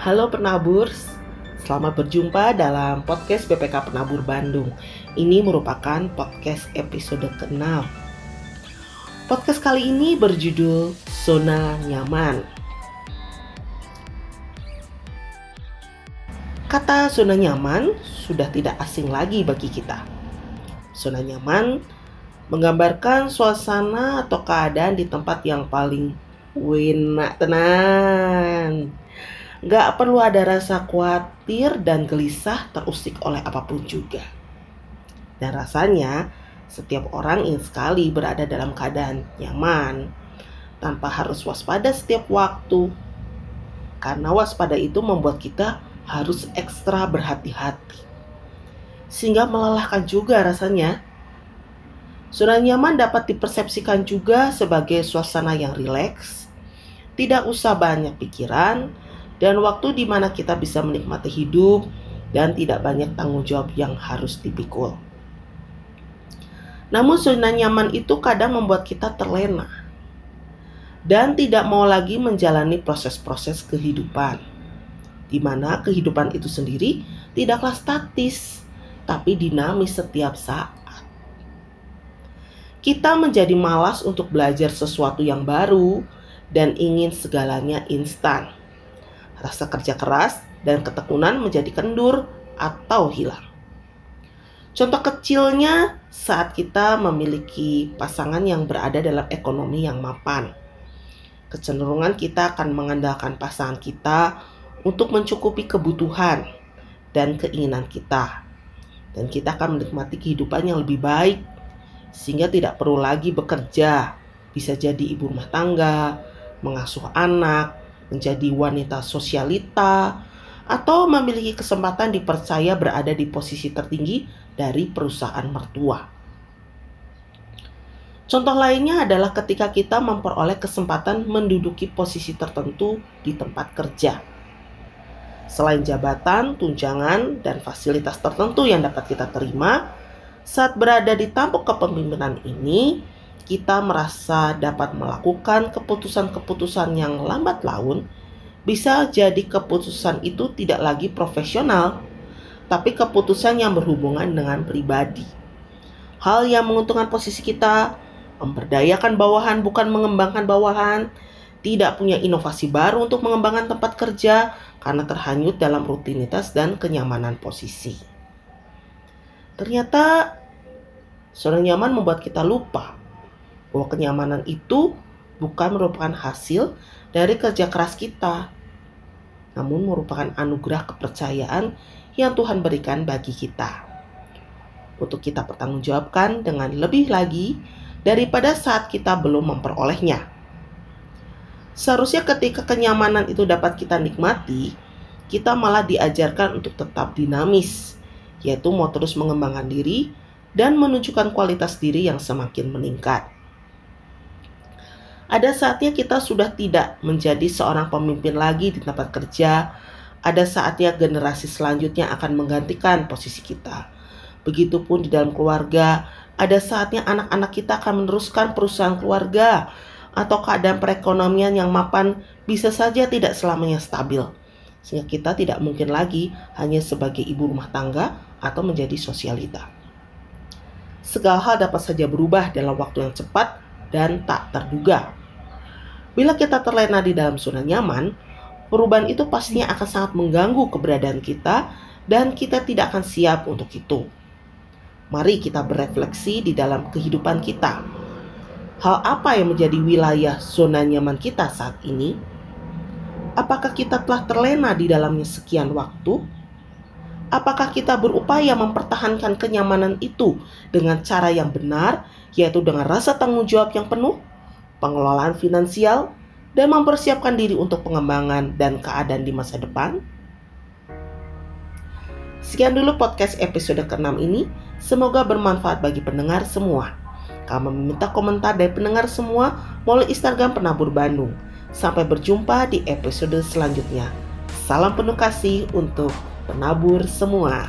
Halo penabur, selamat berjumpa dalam podcast BPK Penabur Bandung. Ini merupakan podcast episode ke-6. Podcast kali ini berjudul Zona Nyaman. Kata zona nyaman sudah tidak asing lagi bagi kita. Zona nyaman menggambarkan suasana atau keadaan di tempat yang paling enak tenang Gak perlu ada rasa khawatir dan gelisah terusik oleh apa pun juga. Dan rasanya setiap orang ingin sekali berada dalam keadaan nyaman tanpa harus waspada setiap waktu. Karena waspada itu membuat kita harus ekstra berhati-hati. Sehingga melelahkan juga rasanya. Zona nyaman dapat dipersepsikan juga sebagai suasana yang rileks, tidak usah banyak pikiran, dan waktu di mana kita bisa menikmati hidup dan tidak banyak tanggung jawab yang harus dipikul. Namun zona nyaman itu kadang membuat kita terlena dan tidak mau lagi menjalani proses-proses kehidupan. Di mana kehidupan itu sendiri tidaklah statis, tapi dinamis setiap saat. Kita menjadi malas untuk belajar sesuatu yang baru dan ingin segalanya instan rasa kerja keras dan ketekunan menjadi kendur atau hilang. Contoh kecilnya saat kita memiliki pasangan yang berada dalam ekonomi yang mapan. Kecenderungan kita akan mengandalkan pasangan kita untuk mencukupi kebutuhan dan keinginan kita. Dan kita akan menikmati kehidupan yang lebih baik sehingga tidak perlu lagi bekerja. Bisa jadi ibu rumah tangga, mengasuh anak, menjadi wanita sosialita, atau memiliki kesempatan dipercaya berada di posisi tertinggi dari perusahaan mertua. Contoh lainnya adalah ketika kita memperoleh kesempatan menduduki posisi tertentu di tempat kerja. Selain jabatan, tunjangan, dan fasilitas tertentu yang dapat kita terima, saat berada di tampuk kepemimpinan ini, kita merasa dapat melakukan keputusan-keputusan yang lambat laun, bisa jadi keputusan itu tidak lagi profesional, tapi keputusan yang berhubungan dengan pribadi. Hal yang menguntungkan posisi kita, memberdayakan bawahan bukan mengembangkan bawahan, tidak punya inovasi baru untuk mengembangkan tempat kerja karena terhanyut dalam rutinitas dan kenyamanan posisi. Ternyata zona nyaman membuat kita lupa bahwa kenyamanan itu bukan merupakan hasil dari kerja keras kita, namun merupakan anugerah kepercayaan yang Tuhan berikan bagi kita. Untuk kita pertanggungjawabkan dengan lebih lagi daripada saat kita belum memperolehnya. Seharusnya ketika kenyamanan itu dapat kita nikmati, kita malah diajarkan untuk tetap dinamis, yaitu mau terus mengembangkan diri dan menunjukkan kualitas diri yang semakin meningkat. Ada saatnya kita sudah tidak menjadi seorang pemimpin lagi di tempat kerja. Ada saatnya generasi selanjutnya akan menggantikan posisi kita. Begitupun di dalam keluarga, ada saatnya anak-anak kita akan meneruskan perusahaan keluarga atau keadaan perekonomian yang mapan bisa saja tidak selamanya stabil. Sehingga kita tidak mungkin lagi hanya sebagai ibu rumah tangga atau menjadi sosialita. Segala hal dapat saja berubah dalam waktu yang cepat dan tak terduga. Bila kita terlena di dalam zona nyaman, perubahan itu pastinya akan sangat mengganggu keberadaan kita dan kita tidak akan siap untuk itu. Mari kita berefleksi di dalam kehidupan kita. Hal apa yang menjadi wilayah zona nyaman kita saat ini? Apakah kita telah terlena di dalamnya sekian waktu? Apakah kita berupaya mempertahankan kenyamanan itu dengan cara yang benar, yaitu dengan rasa tanggung jawab yang penuh? Pengelolaan finansial, dan mempersiapkan diri untuk pengembangan dan keadaan di masa depan? Sekian dulu podcast episode ke-6 ini. Semoga bermanfaat bagi pendengar semua. Kami meminta komentar dari pendengar semua melalui Instagram Penabur Bandung. Sampai berjumpa di episode selanjutnya. Salam penuh kasih untuk penabur semua.